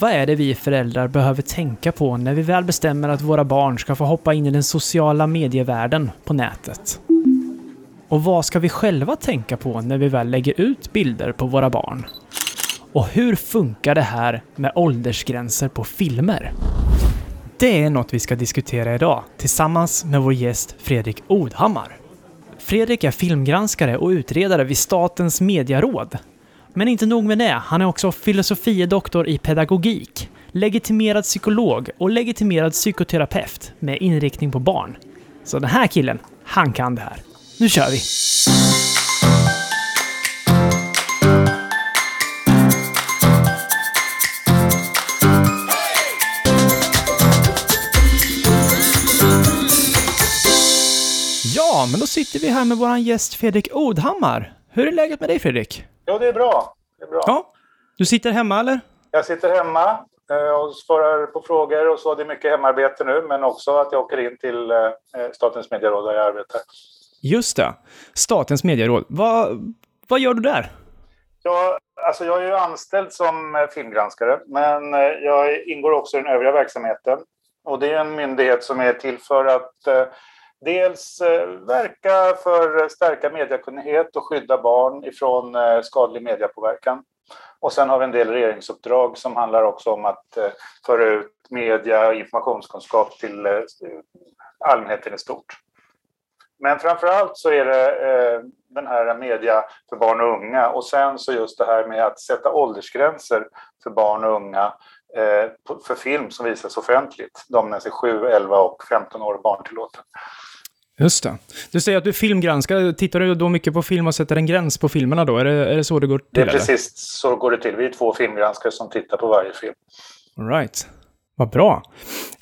Vad är det vi föräldrar behöver tänka på när vi väl bestämmer att våra barn ska få hoppa in i den sociala medievärlden på nätet? Och vad ska vi själva tänka på när vi väl lägger ut bilder på våra barn? Och hur funkar det här med åldersgränser på filmer? Det är något vi ska diskutera idag tillsammans med vår gäst Fredrik Odhammar. Fredrik är filmgranskare och utredare vid Statens medieråd. Men inte nog med det, han är också filosofie-doktor i pedagogik, legitimerad psykolog och legitimerad psykoterapeut med inriktning på barn. Så den här killen, han kan det här. Nu kör vi! Ja, men då sitter vi här med vår gäst Fredrik Odhammar. Hur är läget med dig Fredrik? Jo, det är bra. Det är bra. Ja. Du sitter hemma eller? Jag sitter hemma eh, och svarar på frågor och så. Det är mycket hemarbete nu, men också att jag åker in till eh, Statens medieråd där jag arbetar. Just det. Statens medieråd. Vad, vad gör du där? Ja, alltså jag är ju anställd som eh, filmgranskare, men jag ingår också i den övriga verksamheten. Och det är en myndighet som är till för att dels eh, verka för eh, stärka mediekunnighet och skydda barn ifrån eh, skadlig mediepåverkan. Och sen har vi en del regeringsuppdrag som handlar också om att föra ut media och informationskunskap till allmänheten i stort. Men framför allt så är det den här media för barn och unga och sen så just det här med att sätta åldersgränser för barn och unga för film som visas offentligt. De är 7, 11 och 15 år barntillåten. Just det. Du säger att du är filmgranskare. Tittar du då mycket på film och sätter en gräns på filmerna då? Är det, är det så det går till? Det är precis så går det till. Vi är två filmgranskare som tittar på varje film. All right. Vad bra.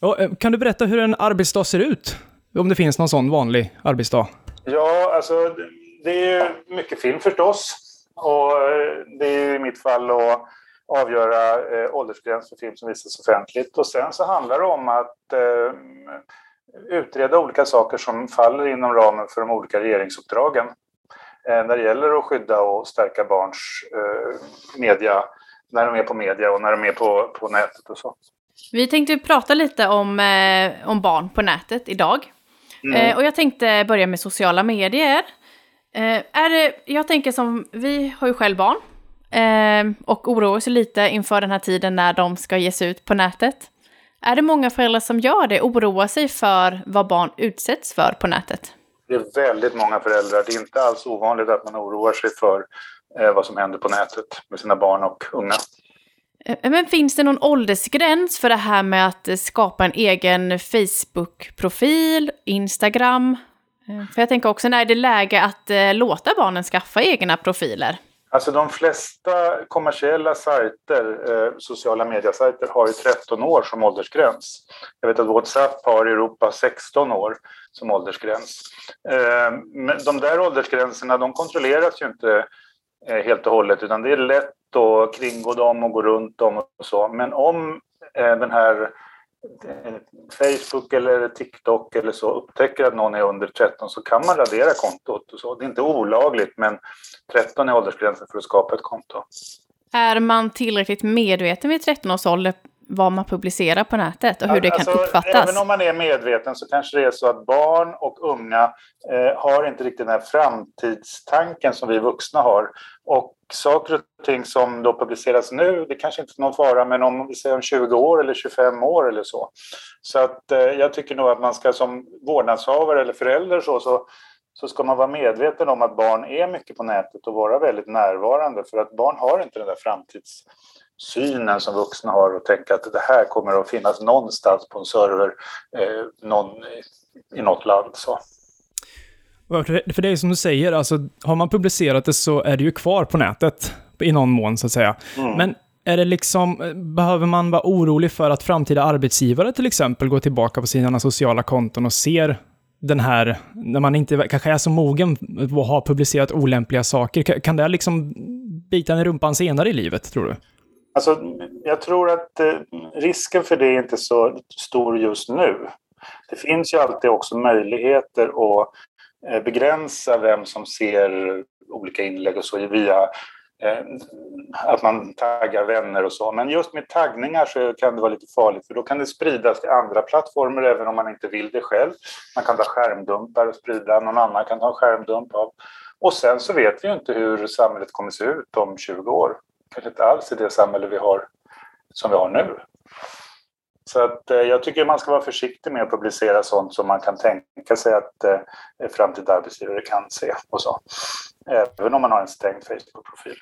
Och, kan du berätta hur en arbetsdag ser ut? Om det finns någon sån vanlig arbetsdag? Ja, alltså det är ju mycket film förstås. Och det är i mitt fall att avgöra eh, åldersgräns för film som visas offentligt. Och sen så handlar det om att eh, utreda olika saker som faller inom ramen för de olika regeringsuppdragen eh, när det gäller att skydda och stärka barns eh, media, när de är på media och när de är på, på nätet och så. Vi tänkte prata lite om, eh, om barn på nätet idag. Mm. Och jag tänkte börja med sociala medier. Är det, jag tänker som, vi har ju själv barn och oroar oss lite inför den här tiden när de ska ge sig ut på nätet. Är det många föräldrar som gör det, oroar sig för vad barn utsätts för på nätet? Det är väldigt många föräldrar. Det är inte alls ovanligt att man oroar sig för eh, vad som händer på nätet med sina barn och unga. Eh, men finns det någon åldersgräns för det här med att skapa en egen Facebook-profil, Instagram? Eh, för jag tänker också, när är det läge att låta barnen skaffa egna profiler? Alltså de flesta kommersiella sajter, eh, sociala mediesajter, har ju 13 år som åldersgräns. Jag vet att WhatsApp har i Europa 16 år som åldersgräns. Eh, men de där åldersgränserna de kontrolleras ju inte eh, helt och hållet utan det är lätt att kringgå dem och gå runt dem och så. Men om eh, den här Facebook eller TikTok eller så upptäcker att någon är under 13 så kan man radera kontot. Och så. Det är inte olagligt men 13 är åldersgränsen för att skapa ett konto. Är man tillräckligt medveten vid 13 års ålder vad man publicerar på nätet och hur det alltså, kan uppfattas? Även om man är medveten så kanske det är så att barn och unga eh, har inte riktigt den här framtidstanken som vi vuxna har. Och saker och ting som då publiceras nu, det kanske inte är någon fara, men om vi säger om 20 år eller 25 år eller så. Så att eh, jag tycker nog att man ska som vårdnadshavare eller förälder så, så, så ska man vara medveten om att barn är mycket på nätet och vara väldigt närvarande för att barn har inte den där framtidssynen som vuxna har och tänka att det här kommer att finnas någonstans på en server eh, någon, i något land. Så. För det är som du säger, alltså, har man publicerat det så är det ju kvar på nätet i någon mån så att säga. Mm. Men är det liksom, behöver man vara orolig för att framtida arbetsgivare till exempel går tillbaka på sina sociala konton och ser den här, när man inte kanske är så mogen och har publicerat olämpliga saker, kan det liksom bita en i rumpan senare i livet, tror du? Alltså, jag tror att eh, risken för det är inte så stor just nu. Det finns ju alltid också möjligheter att eh, begränsa vem som ser olika inlägg och så via eh, att man taggar vänner och så. Men just med taggningar så kan det vara lite farligt för då kan det spridas till andra plattformar även om man inte vill det själv. Man kan ta skärmdumpar och sprida, någon annan kan ta en skärmdump av. Och sen så vet vi ju inte hur samhället kommer se ut om 20 år. Kanske inte alls i det samhälle vi har som vi har nu. Så att, eh, jag tycker man ska vara försiktig med att publicera sånt som man kan tänka sig att eh, framtida arbetsgivare kan se och så. Även om man har en stängd Facebook-profil.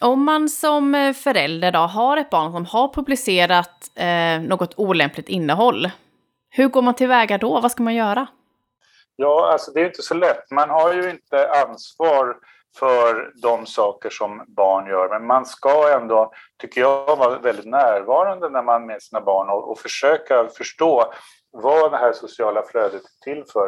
Om man som eh, förälder då har ett barn som har publicerat eh, något olämpligt innehåll, hur går man tillväga då? Vad ska man göra? Ja, alltså det är inte så lätt. Man har ju inte ansvar för de saker som barn gör. Men man ska ändå, tycker jag, vara väldigt närvarande när man är med sina barn och, och försöka förstå vad det här sociala flödet är till för.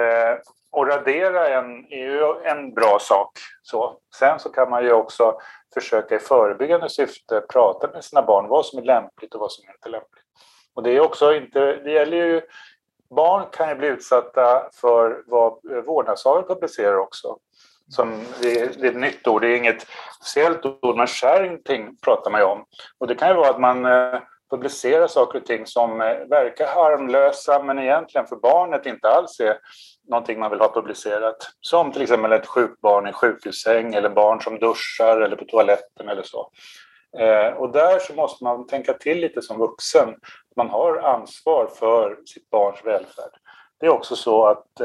Eh, och radera en, är ju en bra sak. Så. Sen så kan man ju också försöka i förebyggande syfte prata med sina barn vad som är lämpligt och vad som inte är lämpligt. Och det är också inte, det gäller ju, barn kan ju bli utsatta för vad vårdnadshavare publicerar också. Som det, är, det är ett nytt ord, det är inget officiellt ord, men sharing pratar man ju om. Och det kan ju vara att man eh, publicerar saker och ting som eh, verkar harmlösa men egentligen för barnet inte alls är någonting man vill ha publicerat. Som till exempel ett sjukt barn i sjukhussäng eller barn som duschar eller på toaletten eller så. Eh, och där så måste man tänka till lite som vuxen. Man har ansvar för sitt barns välfärd. Det är också så att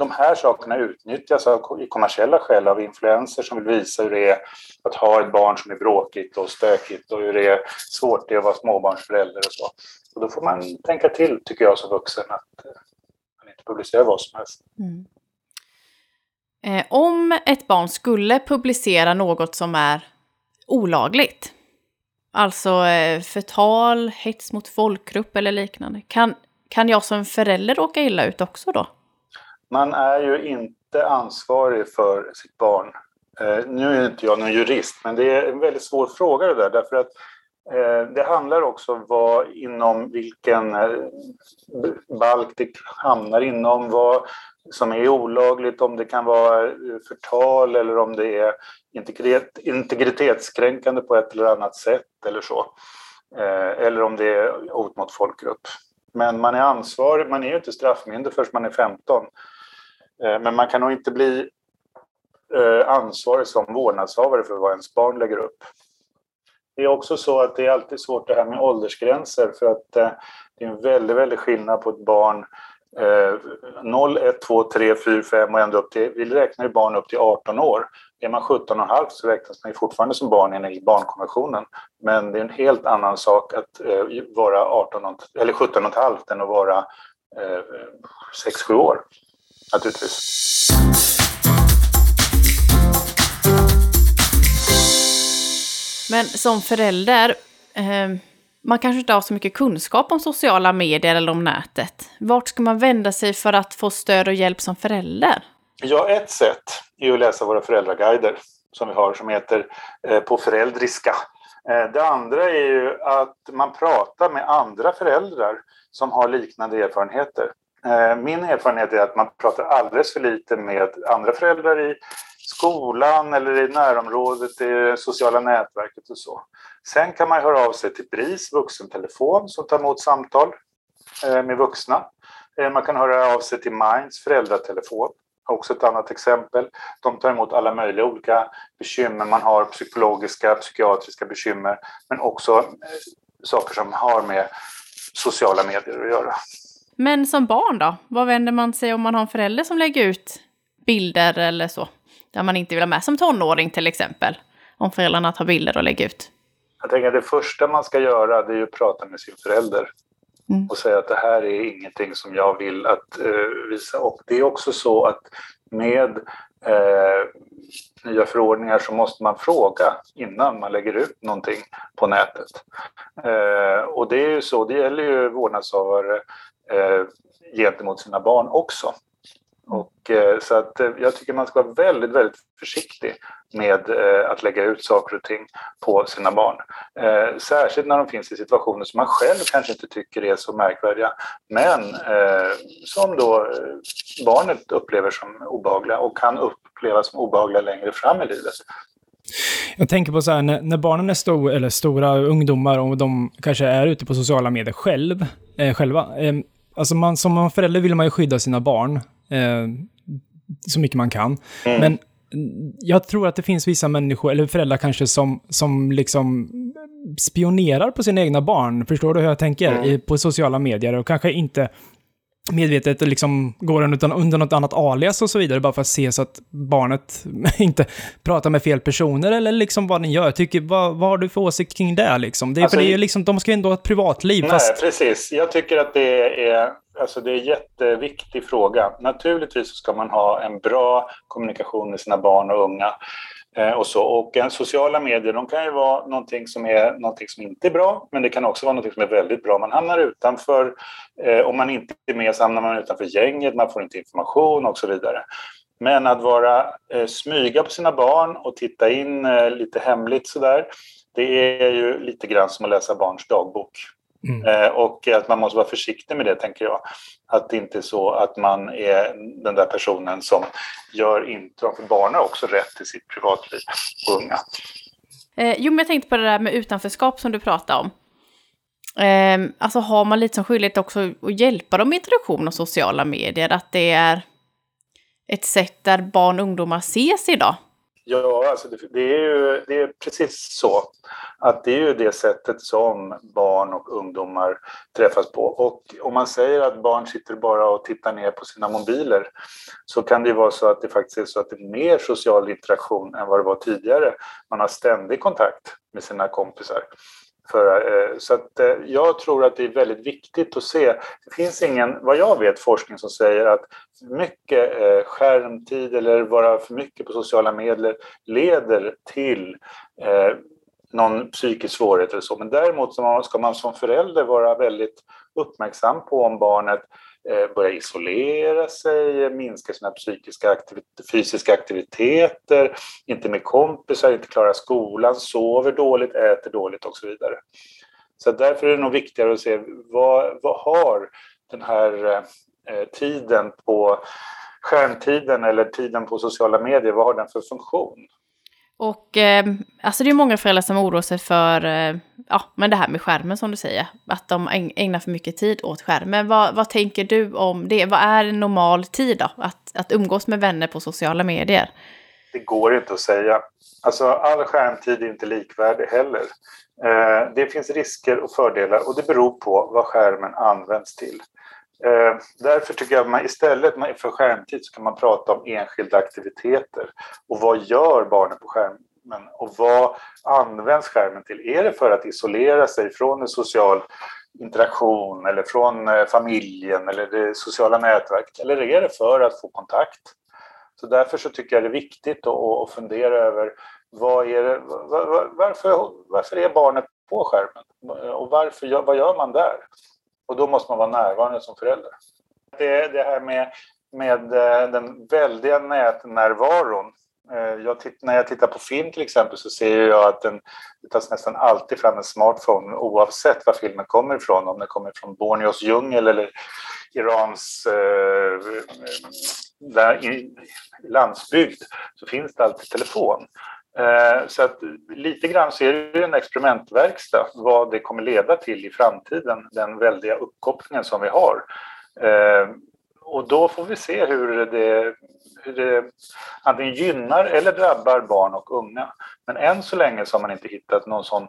de här sakerna utnyttjas av, i kommersiella skäl av influenser som vill visa hur det är att ha ett barn som är bråkigt och stökigt och hur det är svårt det är att vara småbarnsförälder och så. Och då får man tänka till, tycker jag som vuxen, att eh, man inte publicerar vad som helst. Mm. Eh, om ett barn skulle publicera något som är olagligt, alltså eh, förtal, hets mot folkgrupp eller liknande, kan, kan jag som förälder råka illa ut också då? Man är ju inte ansvarig för sitt barn. Eh, nu är inte jag någon jurist, men det är en väldigt svår fråga det där, därför att eh, det handlar också om vad, inom vilken eh, balk det hamnar inom, vad som är olagligt, om det kan vara eh, förtal eller om det är integritetskränkande på ett eller annat sätt eller så. Eh, eller om det är hot mot folkgrupp. Men man är ansvarig, man är ju inte straffmyndig förrän man är 15. Eh, men man kan nog inte bli eh, ansvarig som vårdnadshavare för vad ens barn lägger upp. Det är också så att det är alltid svårt det här med åldersgränser för att eh, det är en väldigt, väldigt skillnad på ett barn 0, 1, 2, 3, 4, 5 och ända upp till, vi räknar ju barn upp till 18 år. Är man 17,5 så räknas man ju fortfarande som barn enligt barnkonventionen. Men det är en helt annan sak att vara 18, eller 17,5 än att vara 6-7 år naturligtvis. Men som förälder, eh, man kanske inte har så mycket kunskap om sociala medier eller om nätet. Vart ska man vända sig för att få stöd och hjälp som förälder? Ja, ett sätt är att läsa våra föräldraguider som vi har som heter eh, På föräldriska. Eh, det andra är ju att man pratar med andra föräldrar som har liknande erfarenheter. Eh, min erfarenhet är att man pratar alldeles för lite med andra föräldrar i skolan eller i närområdet, i det sociala nätverket och så. Sen kan man höra av sig till BRIS vuxentelefon som tar emot samtal eh, med vuxna. Eh, man kan höra av sig till Minds föräldratelefon, också ett annat exempel. De tar emot alla möjliga olika bekymmer man har, psykologiska, psykiatriska bekymmer, men också saker som har med sociala medier att göra. Men som barn då? Vad vänder man sig om man har en förälder som lägger ut bilder eller så? Där man inte vill ha med som tonåring till exempel. Om föräldrarna tar bilder och lägger ut. Jag tänker att det första man ska göra det är att prata med sin förälder. Mm. Och säga att det här är ingenting som jag vill att uh, visa. Och det är också så att med uh, nya förordningar så måste man fråga innan man lägger ut någonting på nätet. Uh, och det är ju så, det gäller ju vårdnadshavare eh, Eh, gentemot sina barn också. Och, eh, så att, eh, jag tycker man ska vara väldigt, väldigt försiktig med eh, att lägga ut saker och ting på sina barn. Eh, särskilt när de finns i situationer som man själv kanske inte tycker är så märkvärdiga, men eh, som då eh, barnet upplever som obehagliga och kan uppleva som obehagliga längre fram i livet. Jag tänker på så här, när, när barnen är stor, eller stora ungdomar och de kanske är ute på sociala medier själv, eh, själva. Eh, alltså man, som förälder vill man ju skydda sina barn eh, så mycket man kan. Mm. Men jag tror att det finns vissa människor, eller föräldrar kanske, som, som liksom spionerar på sina egna barn. Förstår du hur jag tänker? Mm. I, på sociala medier och kanske inte medvetet liksom går under, under något annat alias och så vidare, bara för att se så att barnet inte pratar med fel personer eller liksom vad den gör. Tycker, vad, vad har du för åsikt kring det liksom? Det, alltså, för det är liksom, de ska ju ändå ha ett privatliv. Nej, fast... precis. Jag tycker att det är, alltså det är en jätteviktig fråga. Naturligtvis ska man ha en bra kommunikation med sina barn och unga. Eh, och, så. och eh, sociala medier de kan ju vara någonting som är någonting som inte är bra, men det kan också vara någonting som är väldigt bra. Man hamnar utanför, eh, om man inte är med så hamnar man utanför gänget, man får inte information och så vidare. Men att vara eh, smyga på sina barn och titta in eh, lite hemligt sådär, det är ju lite grann som att läsa barns dagbok. Mm. Eh, och att man måste vara försiktig med det, tänker jag. Att det inte är så att man är den där personen som gör intrång, för barnen har också rätt till sitt privatliv, unga. Eh, jo, men jag tänkte på det där med utanförskap som du pratade om. Eh, alltså har man lite som skyldighet också att hjälpa dem med introduktion och sociala medier, att det är ett sätt där barn och ungdomar ses idag? Ja, alltså det, det, är ju det är precis så. Att det är ju det sättet som barn och ungdomar träffas på. Och om man säger att barn sitter bara och tittar ner på sina mobiler så kan det ju vara så att det faktiskt är så att det är mer social interaktion än vad det var tidigare. Man har ständig kontakt med sina kompisar. För, eh, så att, eh, jag tror att det är väldigt viktigt att se. Det finns ingen, vad jag vet, forskning som säger att mycket eh, skärmtid eller vara för mycket på sociala medier leder till någon psykisk svårighet eller så. Men däremot ska man som förälder vara väldigt uppmärksam på om barnet Eh, börja isolera sig, minska sina psykiska aktivit fysiska aktiviteter, inte med kompisar, inte klara skolan, sover dåligt, äter dåligt och så vidare. Så därför är det nog viktigare att se vad, vad har den här eh, tiden på skärmtiden eller tiden på sociala medier, vad har den för funktion? Och eh, alltså det är många föräldrar som oroar sig för eh, ja, men det här med skärmen som du säger. Att de ägnar för mycket tid åt skärmen. Vad, vad tänker du om det? Vad är en normal tid då? Att, att umgås med vänner på sociala medier? Det går inte att säga. Alltså all skärmtid är inte likvärdig heller. Eh, det finns risker och fördelar och det beror på vad skärmen används till. Eh, därför tycker jag att man istället för skärmtid så kan man prata om enskilda aktiviteter. Och vad gör barnen på skärmen? Och vad används skärmen till? Är det för att isolera sig från en social interaktion eller från eh, familjen eller det sociala nätverket? Eller är det för att få kontakt? Så därför så tycker jag det är viktigt att fundera över vad är det, varför, varför är barnet på skärmen? Och varför, vad gör man där? Och då måste man vara närvarande som förälder. Det, det här med, med eh, den väldiga nätnärvaron. Eh, jag titt, när jag tittar på film till exempel så ser jag att den, det tas nästan alltid fram en smartphone oavsett var filmen kommer ifrån. Om den kommer från Borneos djungel eller Irans eh, eh där, i, landsbygd så finns det alltid telefon. Eh, så att lite grann så är det ju en experimentverkstad vad det kommer leda till i framtiden, den väldiga uppkopplingen som vi har. Eh, och då får vi se hur det, hur det antingen gynnar eller drabbar barn och unga. Men än så länge så har man inte hittat någon sån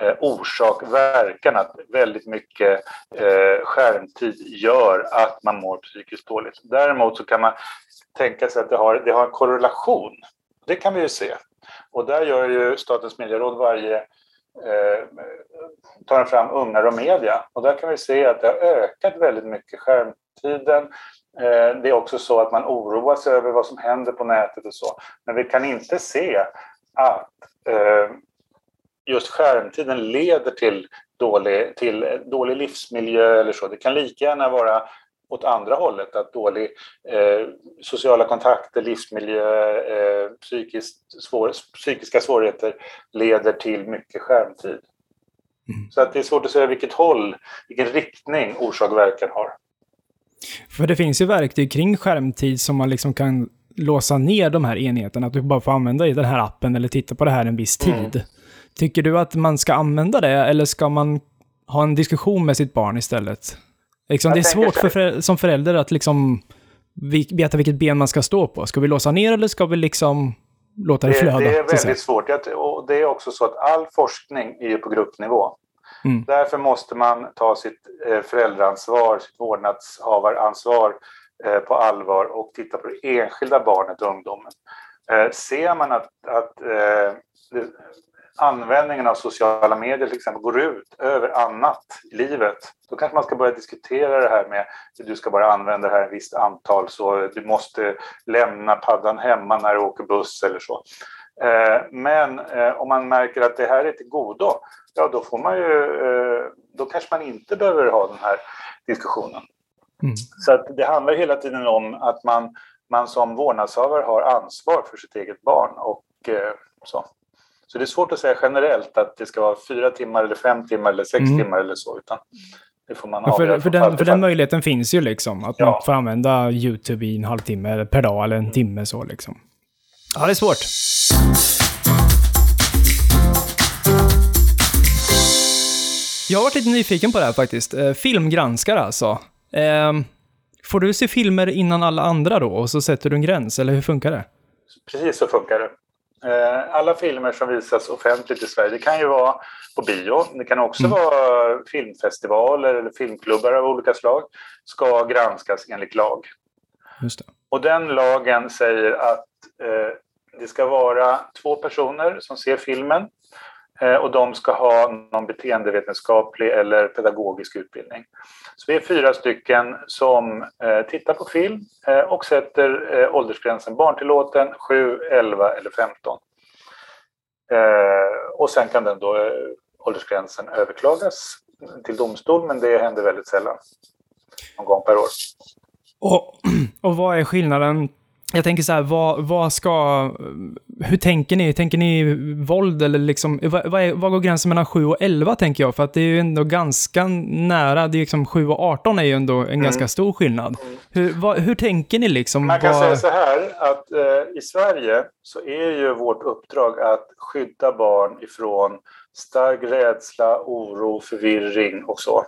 eh, orsak, verkan att väldigt mycket skärmtid gör att man mår psykiskt dåligt. Däremot så kan man tänka sig att det har, det har en korrelation. Det kan vi ju se. Och där gör ju Statens medieråd varje eh, tar fram ungar och media. Och där kan vi se att det har ökat väldigt mycket skärmtiden. Eh, det är också så att man oroar sig över vad som händer på nätet och så. Men vi kan inte se att eh, just skärmtiden leder till dålig, till dålig livsmiljö eller så. Det kan lika gärna vara åt andra hållet, att dålig eh, sociala kontakter, livsmiljö, eh, svår, psykiska svårigheter leder till mycket skärmtid. Mm. Så att det är svårt att säga vilket håll, vilken riktning orsak och verkan har. För det finns ju verktyg kring skärmtid som man liksom kan låsa ner de här enheterna, att du bara får använda i den här appen eller titta på det här en viss tid. Mm. Tycker du att man ska använda det eller ska man ha en diskussion med sitt barn istället? Liksom, det är svårt för för, som förälder att liksom veta vilket ben man ska stå på. Ska vi låsa ner eller ska vi liksom låta det, det flöda? Det är väldigt svårt. Och det är också så att all forskning är på gruppnivå. Mm. Därför måste man ta sitt eh, föräldraansvar, sitt vårdnadshavaransvar eh, på allvar och titta på det enskilda barnet och ungdomen. Eh, ser man att, att användningen av sociala medier till exempel går ut över annat i livet, då kanske man ska börja diskutera det här med att du ska bara använda det här ett visst antal, så du måste lämna paddan hemma när du åker buss eller så. Eh, men eh, om man märker att det här är till godo, ja då får man ju, eh, då kanske man inte behöver ha den här diskussionen. Mm. Så att det handlar hela tiden om att man, man som vårdnadshavare har ansvar för sitt eget barn och så. Så det är svårt att säga generellt att det ska vara fyra timmar eller fem timmar eller sex mm. timmar eller så, utan det får man ja, för, för, den, för den möjligheten finns ju liksom, att ja. man får använda YouTube i en halvtimme per dag eller en mm. timme så liksom. Ja, det är svårt. Jag har varit lite nyfiken på det här faktiskt. Eh, filmgranskare alltså. Eh, får du se filmer innan alla andra då och så sätter du en gräns, eller hur funkar det? Precis så funkar det. Eh, alla filmer som visas offentligt i Sverige, det kan ju vara på bio, det kan också mm. vara filmfestivaler eller filmklubbar av olika slag, ska granskas enligt lag. Och den lagen säger att eh, det ska vara två personer som ser filmen Eh, och de ska ha någon beteendevetenskaplig eller pedagogisk utbildning. Så vi är fyra stycken som eh, tittar på film eh, och sätter åldersgränsen barntillåten 7, 11 eller 15. Och sen kan den då åldersgränsen överklagas till domstol, men det händer väldigt sällan. Någon gång per år. Och, och vad är skillnaden jag tänker så här, vad, vad ska... Hur tänker ni? Tänker ni våld eller liksom... Vad, vad, är, vad går gränsen mellan 7 och 11 tänker jag? För att det är ju ändå ganska nära. Det är liksom 7 och 18 är ju ändå en mm. ganska stor skillnad. Hur, vad, hur tänker ni liksom? Man kan säga så här att eh, i Sverige så är ju vårt uppdrag att skydda barn ifrån stark rädsla, oro, förvirring och så.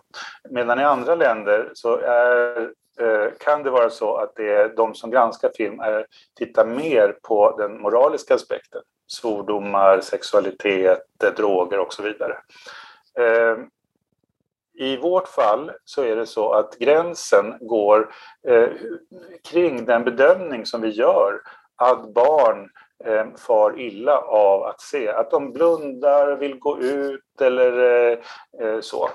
Medan i andra länder så är Eh, kan det vara så att det är de som granskar film är, tittar mer på den moraliska aspekten? Svordomar, sexualitet, eh, droger och så vidare. Eh, I vårt fall så är det så att gränsen går kring den bedömning som vi gör att barn far illa av att se. Att de blundar, vill gå ut eller så.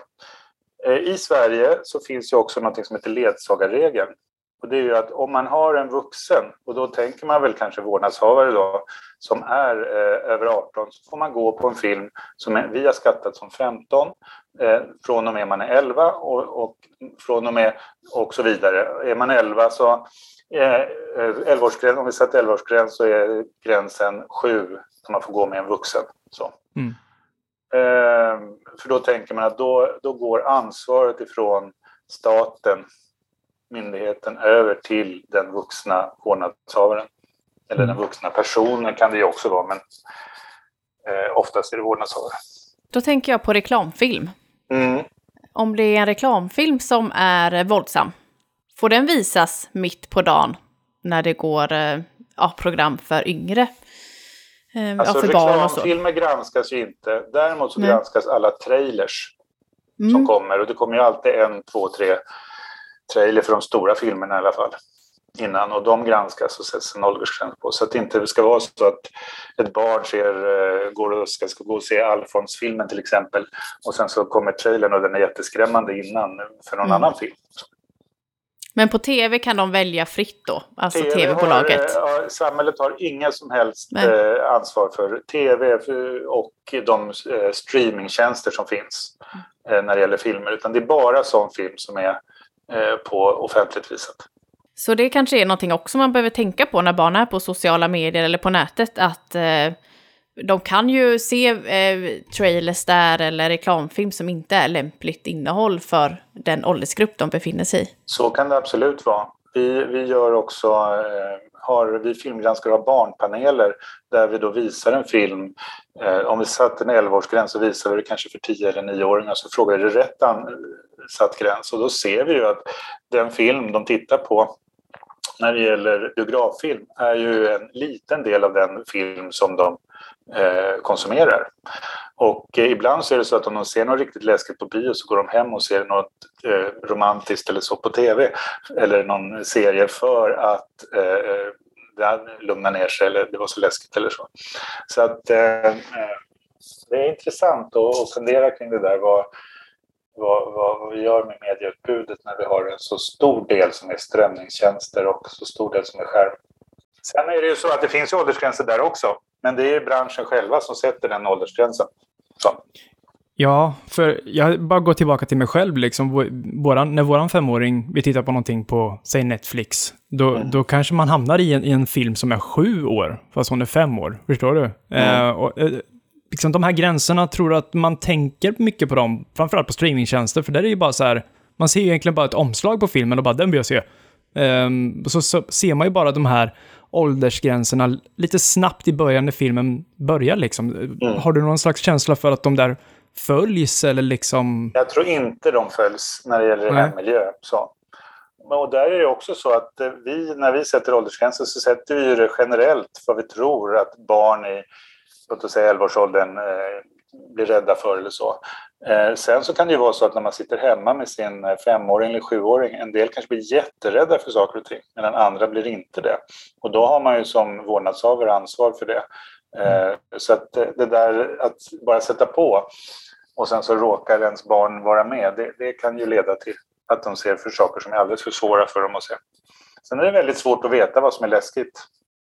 Eh, I Sverige så finns ju också något som heter ledsagarregeln. Och det är ju att om man har en vuxen, och då tänker man väl kanske vårdnadshavare då, som är eh, över 18, så får man gå på en film som är, vi har skattat som 15, eh, från och med man är 11 och, och från och med och så vidare. Är man 11 så, eh, eh 11 om vi sätter 11-årsgräns så är gränsen 7 som man får gå med en vuxen. Så. Mm. Ehm, för då tänker man att då, då går ansvaret ifrån staten, myndigheten, över till den vuxna vårdnadshavaren. Eller den mm. vuxna personen kan det ju också vara, men eh, oftast är det vårdnadshavare. Då tänker jag på reklamfilm. Mm. Om det är en reklamfilm som är våldsam, får den visas mitt på dagen när det går eh, ja, program för yngre? Eh, alltså, ja, för barn och så. Reklamfilmer granskas ju inte. Däremot så Nej. granskas alla trailers mm. som kommer. Och det kommer ju alltid en, två, tre trailer för de stora filmerna i alla fall. Innan. Och de granskas och sätts en åldersgräns på. Så att det inte ska vara så att ett barn ser, uh, går och ska, ska gå och se Alfons-filmen till exempel. Och sen så kommer trailern och den är jätteskrämmande innan för någon mm. annan film. Men på tv kan de välja fritt då, alltså tv-bolaget? Har, ja, samhället har inga som helst eh, ansvar för tv och de eh, streamingtjänster som finns eh, när det gäller filmer, utan det är bara sån film som är eh, på offentligt visat. Så det kanske är någonting också man behöver tänka på när barn är på sociala medier eller på nätet, att eh, de kan ju se eh, trailers där eller reklamfilm som inte är lämpligt innehåll för den åldersgrupp de befinner sig i. Så kan det absolut vara. Vi, vi gör också, eh, har, vi filmgranskare har barnpaneler där vi då visar en film. Eh, om vi satt en 11-årsgräns så visar vi det kanske för 10 eller 9-åringar så frågar vi rätt eh, satt gräns? Och då ser vi ju att den film de tittar på när det gäller biograffilm är ju en liten del av den film som de Eh, konsumerar. Och eh, ibland så är det så att om de ser något riktigt läskigt på bio så går de hem och ser något eh, romantiskt eller så på tv eller någon serie för att eh, det lugnar ner sig eller det var så läskigt eller så. Så att eh, det är intressant att fundera kring det där. Vad, vad, vad, vi gör med medieutbudet när vi har en så stor del som är strömningstjänster och så stor del som är skärm. Sen är det ju så att det finns åldersgränser där också. Men det är branschen själva som sätter den åldersgränsen. Så. Ja, för jag bara går tillbaka till mig själv. Liksom. Våran, när våran femåring vill titta på någonting på, säg Netflix, då, mm. då kanske man hamnar i en, i en, film som är sju år, fast hon är fem år. Förstår du? Mm. Eh, och, eh, liksom de här gränserna, tror du att man tänker mycket på dem, framförallt på streamingtjänster, för där är det ju bara så här, man ser ju egentligen bara ett omslag på filmen och bara den vill jag se. Um, så, så ser man ju bara de här åldersgränserna lite snabbt i början när filmen börjar liksom. Mm. Har du någon slags känsla för att de där följs eller liksom? Jag tror inte de följs när det gäller Nej. hemmiljö. Så. Och där är det också så att eh, vi, när vi sätter åldersgränser så sätter vi det generellt för vi tror att barn i, låt oss säga 11-årsåldern, eh, blir rädda för eller så. Eh, sen så kan det ju vara så att när man sitter hemma med sin eh, femåring eller sjuåring, en del kanske blir jätterädda för saker och ting, medan andra blir inte det. Och då har man ju som vårdnadshavare ansvar för det. Eh, så att eh, det där att bara sätta på och sen så råkar ens barn vara med, det, det kan ju leda till att de ser för saker som är alldeles för svåra för dem att se. Sen är det väldigt svårt att veta vad som är läskigt.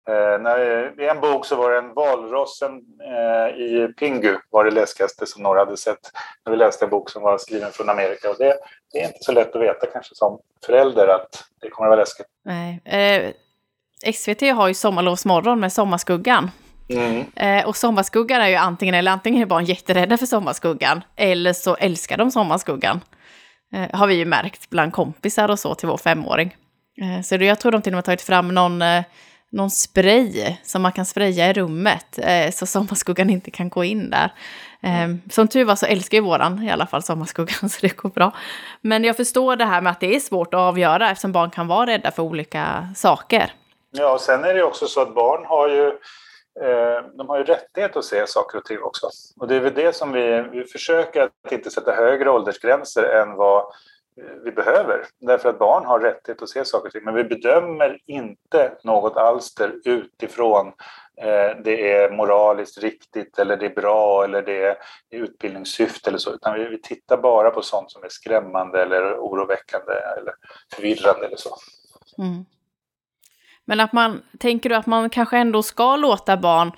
Eh, när, I en bok så var det en valrossen eh, i Pingu var det läskigaste som några hade sett när vi läste en bok som var skriven från Amerika. Och det, det är inte så lätt att veta kanske som förälder att det kommer att vara läskigt. Nej. Eh, SVT har ju Sommarlovsmorgon med Sommarskuggan. Mm. Eh, och Sommarskuggan är ju antingen eller antingen är barn jätterädda för Sommarskuggan eller så älskar de Sommarskuggan. Eh, har vi ju märkt bland kompisar och så till vår femåring. Eh, så jag tror de till och med tagit fram någon någon spray som man kan spraya i rummet eh, så sommarskuggan inte kan gå in där. Eh, som tur var så älskar ju våran i alla fall sommarskuggan så det går bra. Men jag förstår det här med att det är svårt att avgöra eftersom barn kan vara rädda för olika saker. Ja, och sen är det också så att barn har ju eh, de har ju rättighet att se saker och ting också. Och det är väl det som vi, vi försöker att inte sätta högre åldersgränser än vad Eh, vi behöver. Därför att barn har rättighet att se saker och ting. Men vi bedömer inte något alster utifrån eh, det är moraliskt riktigt eller det är bra eller det är utbildningssyfte eller så. Utan vi, vi tittar bara på sånt som är skrämmande eller oroväckande eller förvirrande eller så. Mm. Men att man, tänker du att man kanske ändå ska låta barn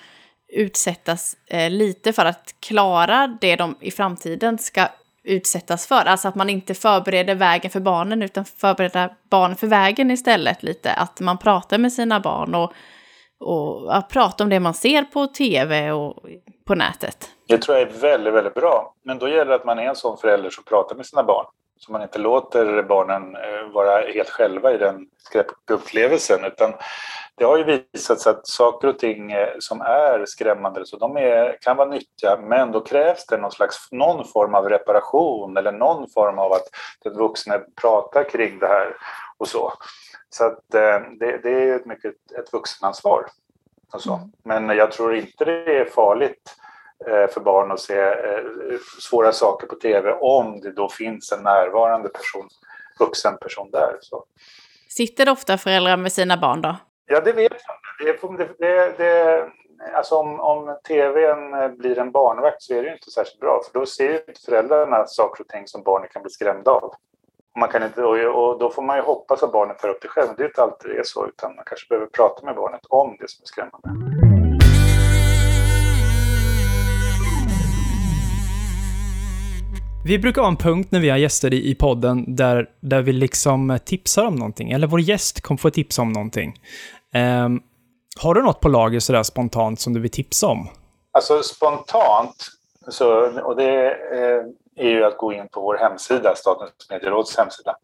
utsättas eh, lite för att klara det de i framtiden ska utsättas för. Alltså att man inte förbereder vägen för barnen utan förbereder barnen för vägen istället lite. Att man pratar med sina barn och, och att prata om det man ser på tv och på nätet. Det tror jag är väldigt, väldigt bra. Men då gäller det att man är en sån förälder som pratar med sina barn. Så man inte låter barnen eh, vara helt själva i den skräckupplevelsen utan det har ju visat sig att saker och ting eh, som är skrämmande så de är, kan vara nyttiga men då krävs det någon slags någon form av reparation eller någon form av att den vuxne pratar kring det här och så. Så att eh, det, det är ett mycket ett vuxenansvar. Och så. Mm. Men jag tror inte det är farligt för barn att se svåra saker på tv om det då finns en närvarande person, vuxen person där. Så. Sitter ofta föräldrar med sina barn då? Ja, det vet jag. Det, det, det, alltså om, om tvn blir en barnvakt så är det inte särskilt bra för då ser ju inte föräldrarna saker och ting som barnen kan bli skrämda av. Man kan inte, och då får man ju hoppas att barnet tar upp det själv. Det är inte alltid det är så utan man kanske behöver prata med barnet om det som är skrämmande. Vi brukar ha en punkt när vi har gäster i, i podden där, där vi liksom eh, tipsar om någonting, eller vår gäst kommer få tipsa om någonting. Um, har du något på lager sådär spontant som du vill tipsa om? Alltså spontant, så, och det eh, är ju att gå in på vår hemsida, Statens medieråds hemsida.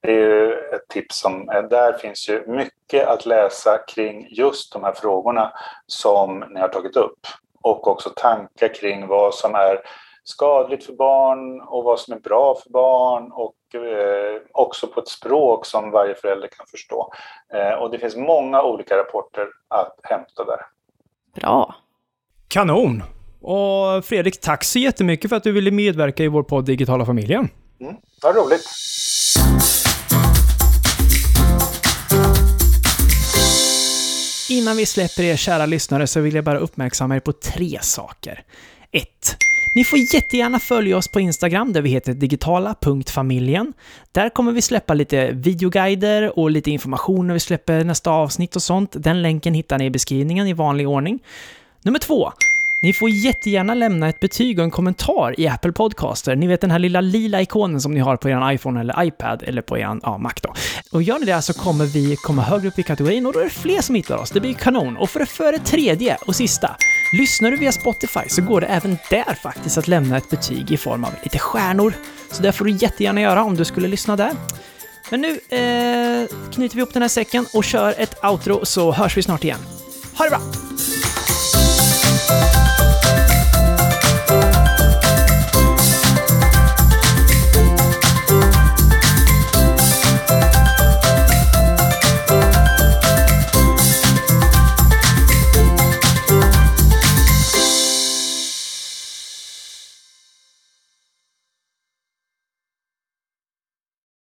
Det är ju ett tips som, eh, där finns ju mycket att läsa kring just de här frågorna som ni har tagit upp. Och också tankar kring vad som är skadligt för barn och vad som är bra för barn och eh, också på ett språk som varje förälder kan förstå. Eh, och det finns många olika rapporter att hämta där. Bra. Kanon! Och Fredrik, tack så jättemycket för att du ville medverka i vår podd Digitala familjen. Mm, vad roligt! Innan vi släpper er kära lyssnare så vill jag bara uppmärksamma er på tre saker. 1. Ni får jättegärna följa oss på Instagram där vi heter digitala.familjen. Där kommer vi släppa lite videoguider och lite information när vi släpper nästa avsnitt och sånt. Den länken hittar ni i beskrivningen i vanlig ordning. Nummer två. Ni får jättegärna lämna ett betyg och en kommentar i Apple Podcaster. Ni vet den här lilla lila ikonen som ni har på er iPhone eller iPad eller på er ja, Mac då. Och gör ni det så kommer vi komma högre upp i kategorin och då är det fler som hittar oss. Det blir kanon. Och för det, för det tredje och sista. Lyssnar du via Spotify så går det även där faktiskt att lämna ett betyg i form av lite stjärnor. Så det får du jättegärna göra om du skulle lyssna där. Men nu eh, knyter vi ihop den här säcken och kör ett outro så hörs vi snart igen. Ha det bra!